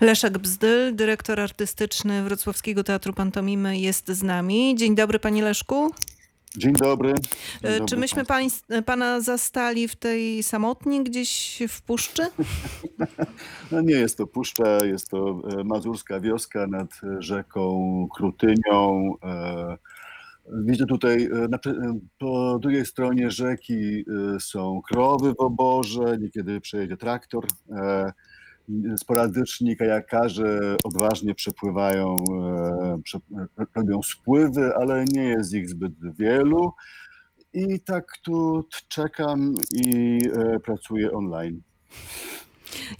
Leszek Bzdyl, dyrektor artystyczny Wrocławskiego Teatru Pantomimy jest z nami. Dzień dobry panie Leszku. Dzień dobry. Dzień E, dobry Czy myśmy pań, pana zastali w tej samotni gdzieś w puszczy? No nie jest to puszcza, jest to e, mazurska wioska nad e, rzeką Krutynią. E, Widzę tutaj e, na, e, po drugiej stronie rzeki e, są krowy w oborze, niekiedy przejedzie traktor. Sporadyczni kajakarze odważnie przepływają, e, robią spływy, ale nie jest ich zbyt wielu. I tak tu czekam i e, pracuję online.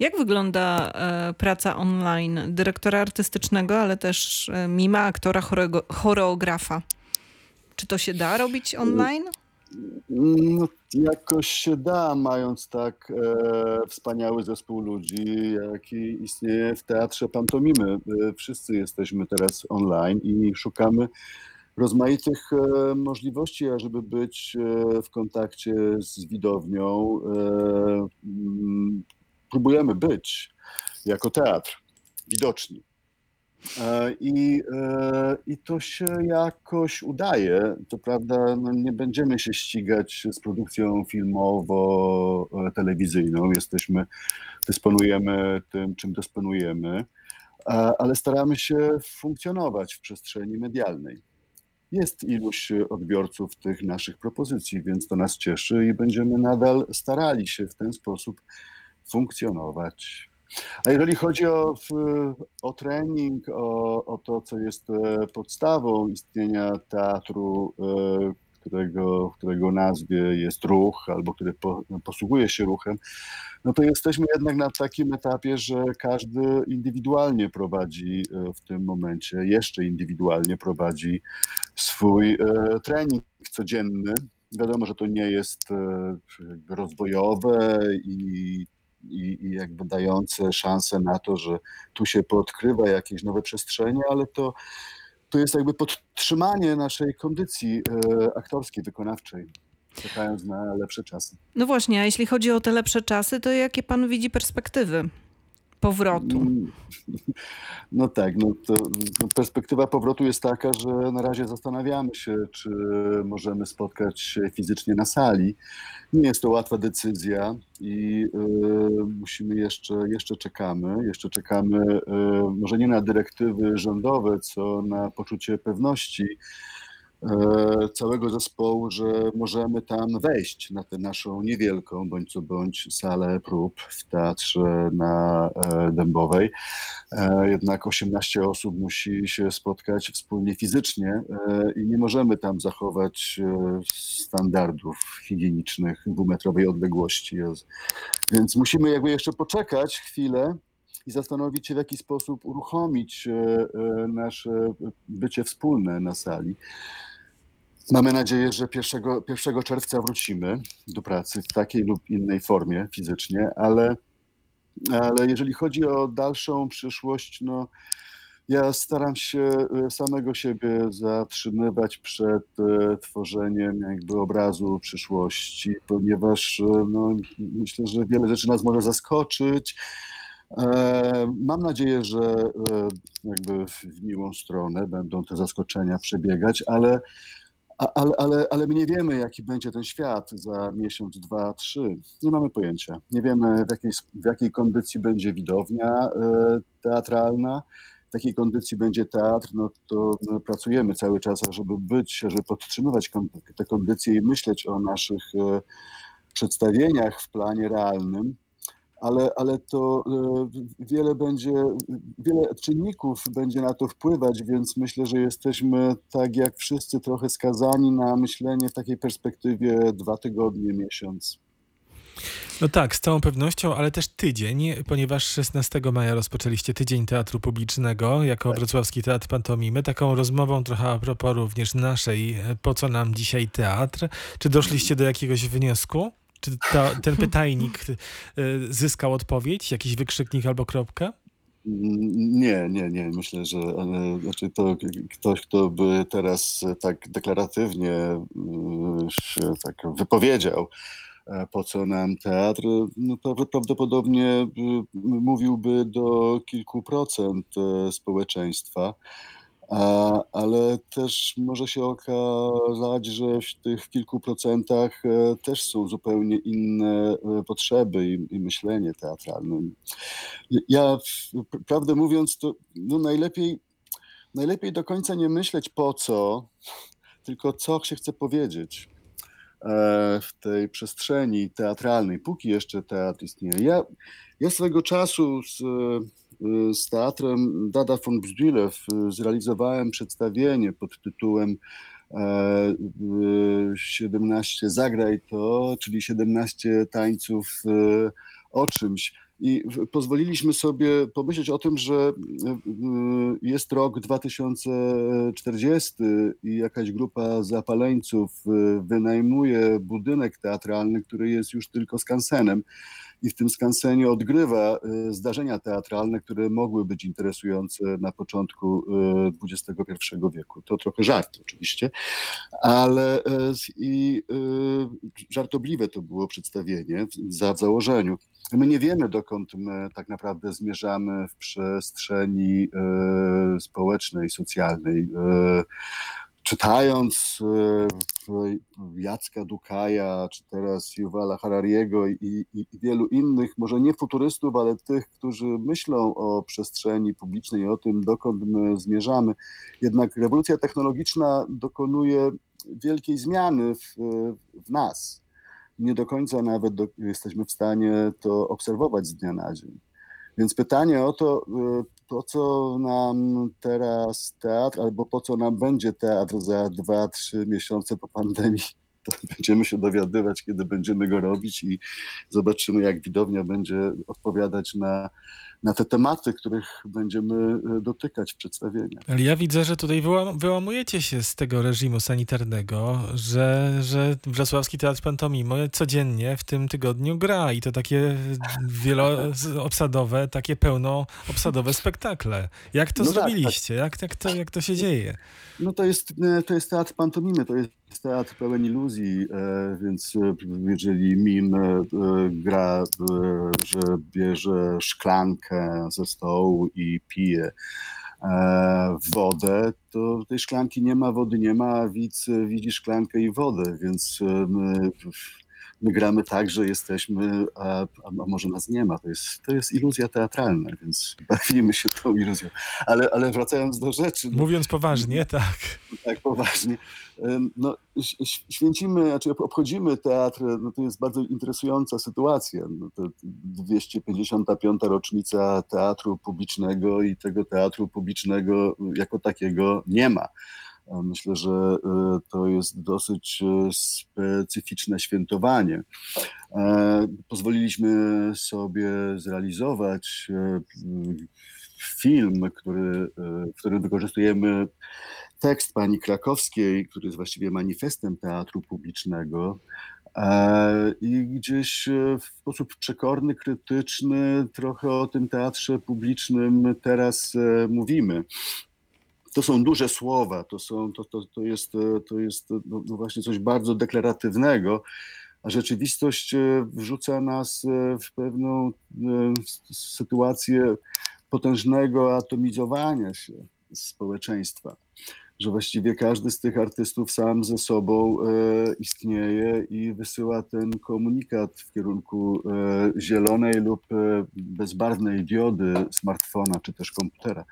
Jak wygląda e, praca online dyrektora artystycznego, ale też mima, aktora, choreografa? Czy to się da robić online? No, jakoś się da, mając tak e, wspaniały zespół ludzi, jaki istnieje w teatrze pantomimy. E, wszyscy jesteśmy teraz online i szukamy rozmaitych e, możliwości, ażeby być e, w kontakcie z widownią. E, mm, próbujemy być jako teatr widoczni. E, I, e, I to się jakoś udaje. To prawda, no nie będziemy się ścigać z produkcją filmowo-telewizyjną. Jesteśmy, dysponujemy tym, czym dysponujemy, ale staramy się funkcjonować w przestrzeni medialnej. Jest iluś odbiorców tych naszych propozycji, więc to nas cieszy i będziemy nadal starali się w ten sposób funkcjonować. A jeżeli chodzi o, o trening, o, o to, co jest e, podstawą istnienia teatru, e, którego, którego nazwie jest ruch, albo który po, posługuje się ruchem, no to jesteśmy jednak na takim etapie, że każdy indywidualnie prowadzi e, w tym momencie, jeszcze indywidualnie prowadzi swój trening codzienny. Wiadomo, że to nie jest rozwojowe i i, i jakby dające szansę na to, że tu się podkrywa jakieś nowe przestrzenie, ale to, to jest jakby podtrzymanie naszej kondycji e, aktorskiej, wykonawczej, czekając na lepsze czasy. No właśnie, a jeśli chodzi o te lepsze czasy, to jakie pan widzi perspektywy powrotu? No tak, no to perspektywa powrotu jest taka, że na razie zastanawiamy się, czy możemy spotkać się fizycznie na sali. Nie jest to łatwa decyzja i y, musimy jeszcze, jeszcze czekamy, jeszcze czekamy y, może nie na dyrektywy rządowe, co na poczucie pewności całego zespołu, że możemy tam wejść na tę naszą niewielką bądź co bądź salę prób w teatrze na e, Dębowej. E, Jednak 18 osób musi się spotkać wspólnie fizycznie e, i nie możemy tam zachować e, standardów higienicznych dwumetrowej odległości. Więc musimy jakby jeszcze poczekać chwilę i zastanowić się, w jaki sposób uruchomić e, e, nasze bycie wspólne na sali. Mamy nadzieję, że 1, 1 czerwca wrócimy do pracy w takiej lub innej formie fizycznie, ale, ale jeżeli chodzi o dalszą przyszłość, no ja staram się e, samego siebie zatrzymywać przed e, tworzeniem jakby obrazu przyszłości, ponieważ e, no, myślę, że wiele rzeczy nas może zaskoczyć. Mam nadzieję, że jakby w miłą stronę będą te zaskoczenia przebiegać, ale Ale, ale, ale my nie wiemy, jaki będzie ten świat za miesiąc, dwa, trzy. Nie mamy pojęcia. Nie wiemy, w jakiej, w jakiej kondycji będzie widownia e, teatralna, w jakiej kondycji będzie teatr. No to no, pracujemy cały czas, żeby być, żeby podtrzymywać kon- te kondycje i myśleć o naszych e, przedstawieniach w planie realnym. Ale, ale to e, wiele będzie, wiele czynników będzie na to wpływać, więc myślę, że jesteśmy tak jak wszyscy trochę skazani na myślenie w takiej perspektywie dwa tygodnie, miesiąc. No tak, z całą pewnością, ale też tydzień, ponieważ 16 maja rozpoczęliście Tydzień Teatru Publicznego jako Wrocławski Teatr Pantomimy. Taką rozmową trochę a propos również naszej, e, po co nam dzisiaj teatr. Czy doszliście do jakiegoś wniosku? Czy ten pytajnik e, zyskał odpowiedź, jakiś wykrzyknik albo kropkę? Nie, nie, nie. Myślę, że e, znaczy to ktoś, kto by teraz tak deklaratywnie e, się tak wypowiedział e, po co nam teatr, no pra- prawdopodobnie y, mówiłby do kilku procent społeczeństwa. A, ale też może się okazać, że w tych kilku procentach e, też są zupełnie inne e, potrzeby i, i myślenie teatralne. Ja, prawdę mówiąc, to no najlepiej, najlepiej do końca nie myśleć po co, tylko co się chce powiedzieć e, w tej przestrzeni teatralnej, póki jeszcze teatr istnieje. Ja, ja swego czasu z, z teatrem Dada von Bzdülew e, zrealizowałem przedstawienie pod tytułem e, e, 17 Zagraj to, czyli 17 tańców o czymś. I pozwoliliśmy sobie pomyśleć o tym, że jest rok 2040 i jakaś grupa zapaleńców wynajmuje budynek teatralny, który jest już tylko skansenem. I w tym skansenie odgrywa e, zdarzenia teatralne, które mogły być interesujące na początku XXI wieku. To trochę żart oczywiście, ale z- i żartobliwe to było przedstawienie za w założeniu. My nie wiemy, dokąd my tak naprawdę zmierzamy w przestrzeni społecznej, socjalnej. Czytając e, Jacka Dukaja, czy teraz Yuvala Harariego i, i, i wielu innych, może nie futurystów, ale tych, którzy myślą o przestrzeni publicznej i o tym, dokąd my zmierzamy, jednak rewolucja technologiczna dokonuje wielkiej zmiany w, w nas. Nie do końca nawet do, jesteśmy w stanie to obserwować z dnia na dzień. Więc pytanie o to, y, po co nam teraz teatr, albo po co nam będzie teatr za dwa, trzy miesiące po pandemii, to będziemy się dowiadywać, kiedy będziemy go robić i zobaczymy, jak widownia będzie odpowiadać na, na te tematy, których będziemy y, dotykać w przedstawieniach. Ale ja widzę, że tutaj wyłam, wyłamujecie się z tego reżimu sanitarnego, że, że Wrocławski Teatr Pantomimy codziennie w tym tygodniu gra i to takie wieloobsadowe, takie pełnoobsadowe spektakle. Jak to No tak, zrobiliście? Jak, jak, to, jak to się dzieje? No to jest, e, to jest teatr pantomimy, to jest teatr pełen iluzji, e, więc e, jeżeli mim e, gra, że bierze szklankę ze stołu i pije wodę, to tej szklanki nie ma, wody nie ma, a widz widzi szklankę i wodę, więc my, my gramy tak, że jesteśmy, a, a może nas nie ma. To jest, to jest iluzja teatralna, więc bawimy się tą iluzją. Ale, ale wracając do rzeczy. no, Mówiąc poważnie, tak. tak poważnie. No, święcimy, znaczy ob- obchodzimy teatr, no to jest bardzo interesująca sytuacja. No to 255. rocznica teatru publicznego i tego teatru publicznego jako takiego nie ma. Myślę, że y, to jest dosyć y, specyficzne świętowanie. E, Pozwoliliśmy sobie zrealizować e, film, który, e, w którym wykorzystujemy tekst pani Krakowskiej, który jest właściwie manifestem teatru publicznego. e, I gdzieś e, w sposób przekorny, krytyczny, trochę o tym teatrze publicznym teraz e, mówimy. To są duże słowa, to, są, to, to, to jest, e, to jest e, no, no właśnie coś bardzo deklaratywnego, a rzeczywistość e, wrzuca nas w pewną sytuację potężnego atomizowania się społeczeństwa że właściwie każdy z tych artystów sam ze sobą e, istnieje i wysyła ten komunikat w kierunku e, zielonej lub e, bezbarwnej diody smartfona czy też komputera.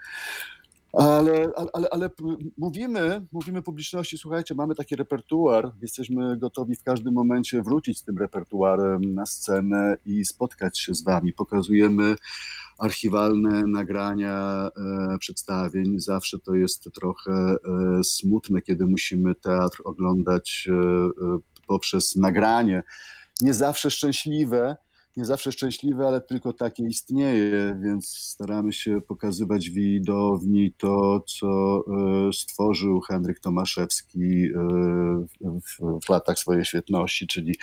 Ale, ale, ale, mówimy, mówimy publiczności, słuchajcie, mamy taki repertuar, jesteśmy gotowi w każdym momencie wrócić z tym repertuarem na scenę i spotkać się z wami. Pokazujemy archiwalne nagrania e, przedstawień. Zawsze to jest trochę e, smutne, kiedy musimy teatr oglądać e, e, poprzez nagranie. Nie zawsze szczęśliwe, nie zawsze szczęśliwe, ale tylko takie istnieje, więc staramy się pokazywać widowni to, co e, stworzył Henryk Tomaszewski e, w, latach swojej świetności, czyli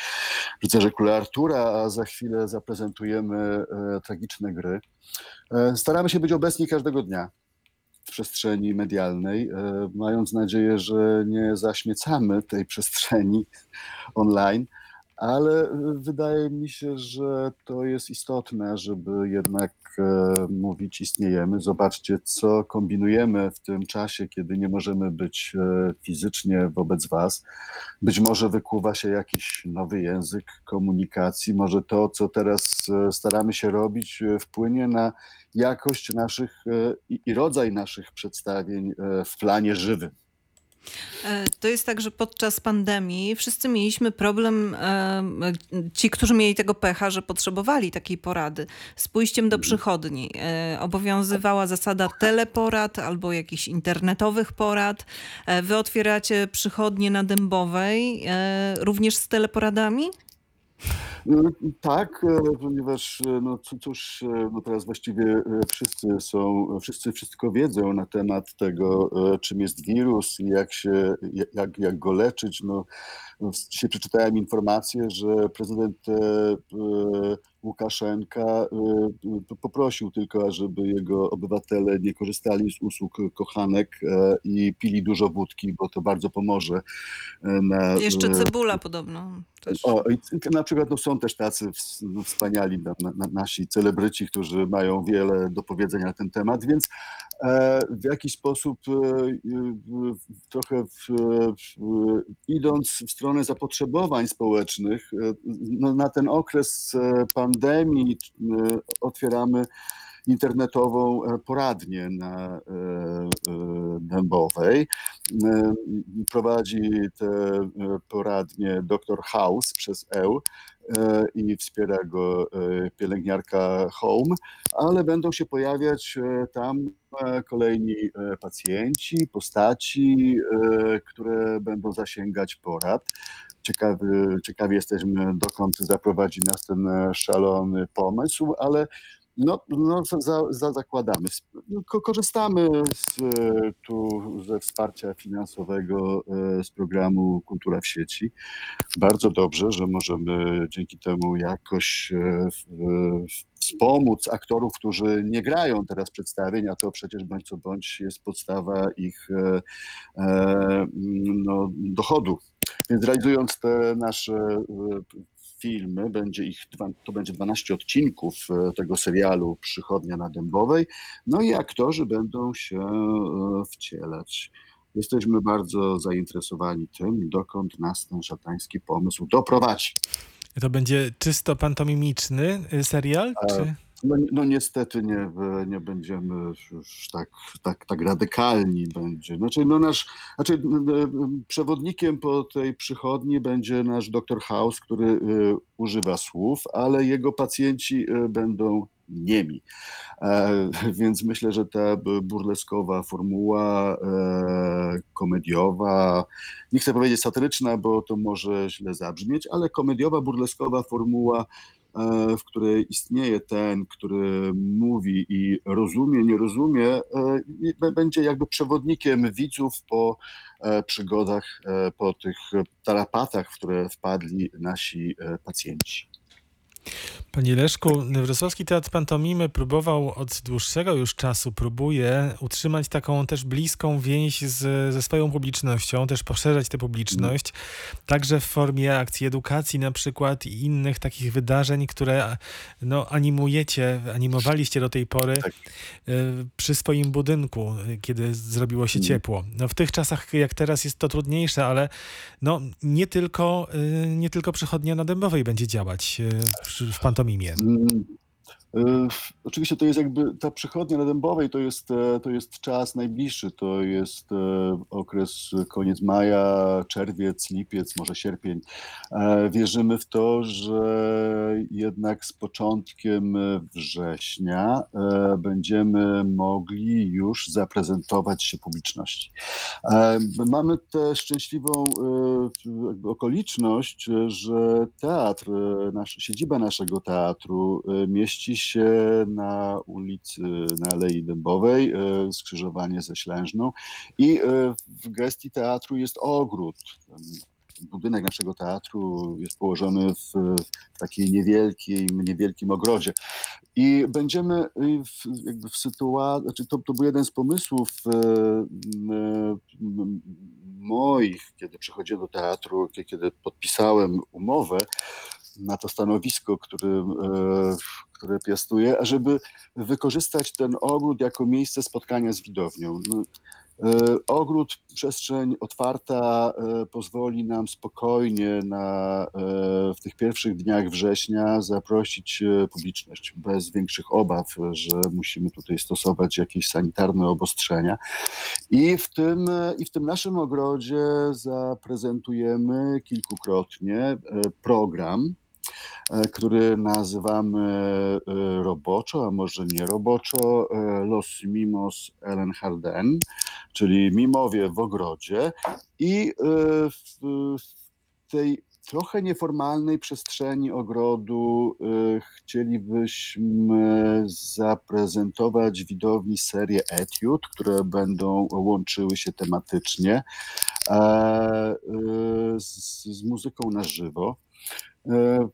Rycerze Króla Artura, a za chwilę zaprezentujemy e, tragiczne gry. Staramy się być obecni każdego dnia w przestrzeni medialnej, mając nadzieję, że nie zaśmiecamy tej przestrzeni online, ale y, wydaje mi się, że to jest istotne, żeby jednak e, mówić istniejemy. Zobaczcie, co kombinujemy w tym czasie, kiedy nie możemy być e, fizycznie wobec Was. Być może wykuwa się jakiś nowy język komunikacji, może to, co teraz e, staramy się robić, wpłynie na jakość naszych i, i rodzaj naszych przedstawień w planie żywym. E, to jest tak, że podczas pandemii wszyscy mieliśmy problem, e, ci, którzy mieli tego pecha, że potrzebowali takiej porady, z pójściem do przychodni. E, obowiązywała zasada teleporad albo jakichś internetowych porad. Wy otwieracie przychodnie na Dębowej również z teleporadami? No, tak, e, ponieważ e, no cóż, e, no teraz właściwie wszyscy są, wszyscy wszystko wiedzą na temat tego, czym jest wirus i jak się, jak, jak go leczyć. No, dzisiaj przeczytałem informację, że prezydent Łukaszenka poprosił tylko, żeby jego obywatele nie korzystali z usług kochanek i pili dużo wódki, bo to bardzo pomoże. Na, Jeszcze cebula podobno. Też. O, na przykład no, są też tacy wspaniali na, na, nasi celebryci, którzy mają wiele do powiedzenia na ten temat, więc e, w jakiś sposób e, e, trochę w, idąc w stronę zapotrzebowań społecznych, no, na ten okres pandemii otwieramy internetową e, poradnię na e, e, Dębowej. Prowadzi tę poradnię dr House przez EU i wspiera go pielęgniarka Home, ale będą się pojawiać tam kolejni pacjenci, postaci, które będą zasięgać porad. Ciekawy, ciekawi jesteśmy, dokąd zaprowadzi nas ten szalony pomysł, ale no, no za, za zakładamy. No, korzystamy z, tu ze wsparcia finansowego e, z programu Kultura w sieci. Bardzo dobrze, że możemy dzięki temu jakoś e, wspomóc aktorów, którzy nie grają teraz przedstawień, a to przecież bądź co bądź jest podstawa ich e, no, dochodu. Więc realizując te nasze filmy, będzie ich, to będzie 12 odcinków e, tego serialu Przychodnia na Dębowej, no i aktorzy będą się e, wcielać. Jesteśmy bardzo zainteresowani tym, dokąd nas ten szatański pomysł doprowadzi. To będzie czysto pantomimiczny y, serial? Czy? No, no, niestety nie, nie będziemy już tak, tak, tak radykalni będzie. Znaczy, no nasz, znaczy, przewodnikiem po tej przychodni będzie nasz doktor House, który y, używa słów, ale jego pacjenci będą niemi. E, więc myślę, że ta burleskowa formuła e, komediowa, nie chcę powiedzieć satyryczna, bo to może źle zabrzmieć, ale komediowa, burleskowa formuła E, w której istnieje ten, który mówi i rozumie, nie rozumie, będzie jakby przewodnikiem widzów po przygodach, po tych tarapatach, w które wpadli nasi pacjenci. Panie Leszku, Wrocławski Teatr Pantomimy próbował od dłuższego już czasu, próbuje utrzymać taką też bliską więź z, ze swoją publicznością, też poszerzać tę publiczność, także w formie akcji edukacji na przykład i innych takich wydarzeń, które no, animujecie, animowaliście do tej pory tak. E, przy swoim budynku, kiedy zrobiło się mhm. ciepło. No, w tych czasach jak teraz jest to trudniejsze, ale no, nie, tylko, e, nie tylko przychodnia na Dębowej będzie działać e, w pantomimie? Y, oczywiście to jest jakby ta przychodnia na Dębowej to jest, e, to jest czas najbliższy, to jest e, okres koniec maja, czerwiec, lipiec, może sierpień. E, wierzymy w to, że jednak z początkiem września będziemy mogli już zaprezentować się publiczności. Mamy tę szczęśliwą okoliczność, że teatr, nasz, siedziba naszego teatru mieści się na ulicy, na Alei Dębowej, e, skrzyżowanie ze Ślężną i e, w gestii teatru jest ogród. Budynek naszego teatru jest położony w, takiej niewielkiej, niewielkim ogrodzie. I będziemy w, jakby w sytuacji, znaczy to, to był jeden z pomysłów e, moich, kiedy przychodziłem do teatru, kiedy podpisałem umowę na to stanowisko, które, które piastuję, ażeby wykorzystać ten ogród jako miejsce spotkania z widownią. No, E, ogród, przestrzeń otwarta e, pozwoli nam spokojnie na, e, w tych pierwszych dniach września zaprosić publiczność bez większych obaw, że musimy tutaj stosować jakieś sanitarne obostrzenia. I w tym, i w tym naszym ogrodzie zaprezentujemy kilkukrotnie program który nazywamy e, roboczo, a może nie roboczo, e, Los Mimos Ellen Harden, czyli Mimowie w ogrodzie. I w tej trochę nieformalnej przestrzeni ogrodu chcielibyśmy zaprezentować widowni serię etiud, które będą łączyły się tematycznie z, z muzyką na żywo. E,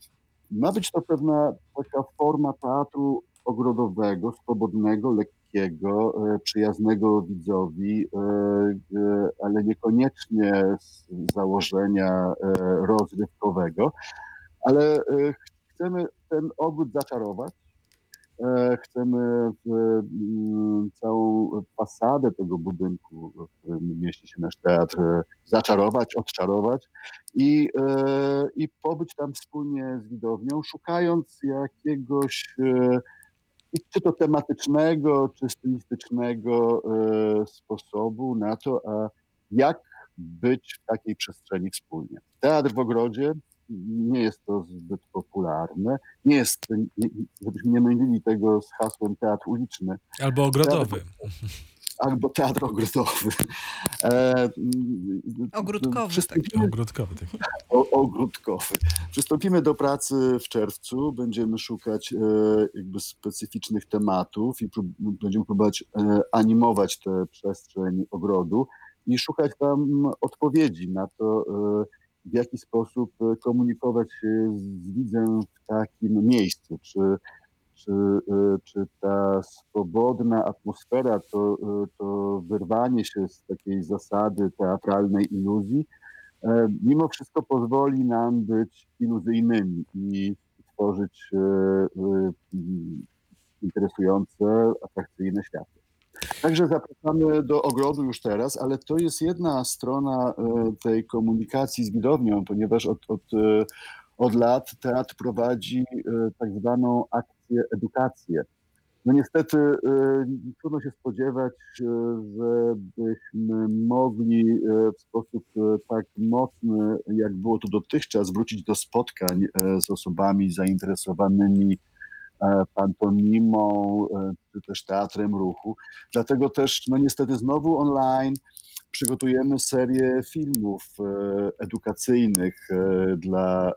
ma być to pewna taka forma teatru ogrodowego, swobodnego, lekkiego, e, przyjaznego widzowi, e, ale niekoniecznie z założenia rozrywkowego. Ale chcemy ten ogród zaczarować, chcemy mm, całą fasadę tego budynku, w którym mieści się nasz teatr, e, zaczarować, odczarować i, e, i pobyć tam wspólnie z widownią, szukając jakiegoś czy to tematycznego, czy stylistycznego sposobu na to, a jak być w takiej przestrzeni wspólnie. Teatr w ogrodzie nie jest to zbyt popularne. Nie jest, nie, żebyśmy nie mylili tego z hasłem teatr uliczny. Albo ogrodowy. Teatr, albo teatr ogrodowy. E, ogródkowy. Taki. Ogródkowy, taki. O, ogródkowy. Przystąpimy do pracy w czerwcu. Będziemy szukać e, jakby specyficznych tematów i prób, będziemy próbować e, animować tę przestrzeń ogrodu i szukać tam odpowiedzi na to, e, w jaki sposób e, komunikować się z widzem w takim miejscu. Czy, czy, e, czy ta swobodna atmosfera, to, e, to wyrwanie się z takiej zasady teatralnej iluzji, mimo wszystko pozwoli nam być iluzyjnymi i tworzyć interesujące, atrakcyjne światy. Także zapraszamy do ogrodu już teraz, ale to jest jedna strona e, tej komunikacji z widownią, ponieważ od, od, e, od lat teatr prowadzi e, tak zwaną akcję edukację. No niestety trudno się spodziewać, żebyśmy mogli w sposób tak mocny, jak było to dotychczas, wrócić do spotkań z osobami zainteresowanymi pantomimą, e, czy też teatrem ruchu. Dlatego też, no niestety znowu online przygotujemy serię filmów e, edukacyjnych dla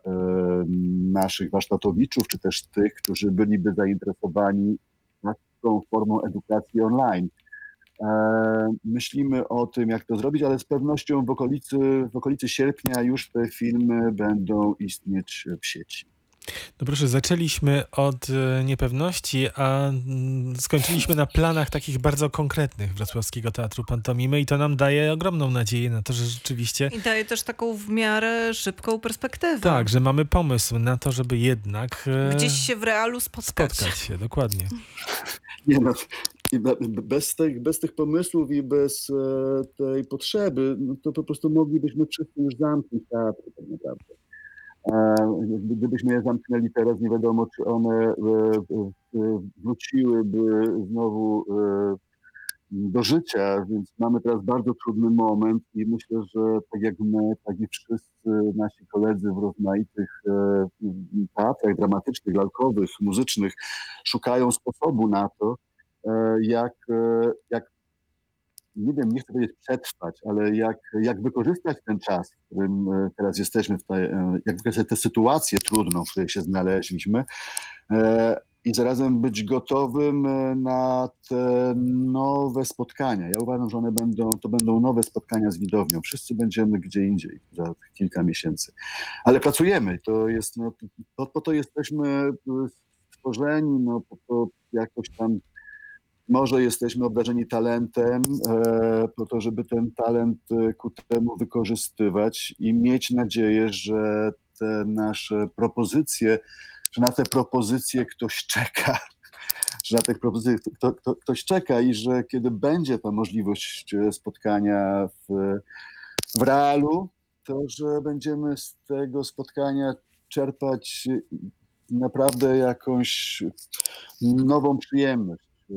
naszych warsztatowiczów, czy też tych, którzy byliby zainteresowani taką formą edukacji online. Myślimy o tym, jak to zrobić, ale z pewnością w okolicy, w okolicy sierpnia już te filmy będą istnieć w sieci. No proszę, zaczęliśmy od e, niepewności, a mm, skończyliśmy na planach takich bardzo konkretnych Wrocławskiego Teatru Pantomimy i to nam daje ogromną nadzieję na to, że rzeczywiście... I daje też taką w miarę szybką perspektywę. Tak, że mamy pomysł na to, żeby jednak... E, Gdzieś się w realu spotkać. Spotkać się, dokładnie. Nie no, bez tych, bez tych pomysłów i bez e, tej potrzeby, no to po prostu moglibyśmy wszyscy już zamknąć teatr tak naprawdę. Gdybyśmy je zamknęli teraz, nie wiadomo, czy one e, e, wróciłyby znowu e, do życia, więc mamy teraz bardzo trudny moment i myślę, że tak jak my, tak i wszyscy nasi koledzy w rozmaitych teatrach dramatycznych, lalkowych, muzycznych szukają sposobu na to, jak, jak nie wiem, nie chcę powiedzieć przetrwać, ale jak, jak wykorzystać ten czas, w którym e, teraz jesteśmy, w tej, e, jak wykorzystać tę sytuację trudną, w której się znaleźliśmy e, i zarazem być gotowym na te nowe spotkania. Ja uważam, że one będą, to będą nowe spotkania z widownią. Wszyscy będziemy gdzie indziej za kilka miesięcy. Ale pracujemy. To jest, no, po, po to jesteśmy stworzeni, no, po to jakoś tam może jesteśmy obdarzeni talentem, e, po to, żeby ten talent e, ku temu wykorzystywać i mieć nadzieję, że te nasze propozycje, że na te propozycje ktoś czeka, że na tych propozycjach kto, kto, ktoś czeka i że kiedy będzie ta możliwość e, spotkania w, w realu, to że będziemy z tego spotkania czerpać naprawdę jakąś nową przyjemność. E,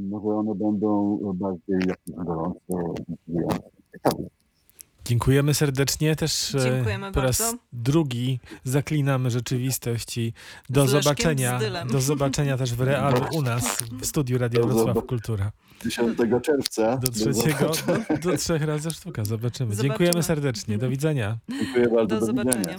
Może one będą bardziej gorąco motywujące. Ciekawe. Dziękujemy serdecznie. Też e, Dziękujemy po raz bardzo. drugi zaklinamy rzeczywistość i do zobaczenia. Do zobaczenia też w realu u nas w studiu Radia Do Wrocław zobaczenia. Kultura. 10 czerwca. Do trzeciego, do, do trzech razy sztuka. Zobaczymy. Zobaczymy. Dziękujemy serdecznie. Do widzenia. Dziękuję bardzo. Do widzenia. zobaczenia.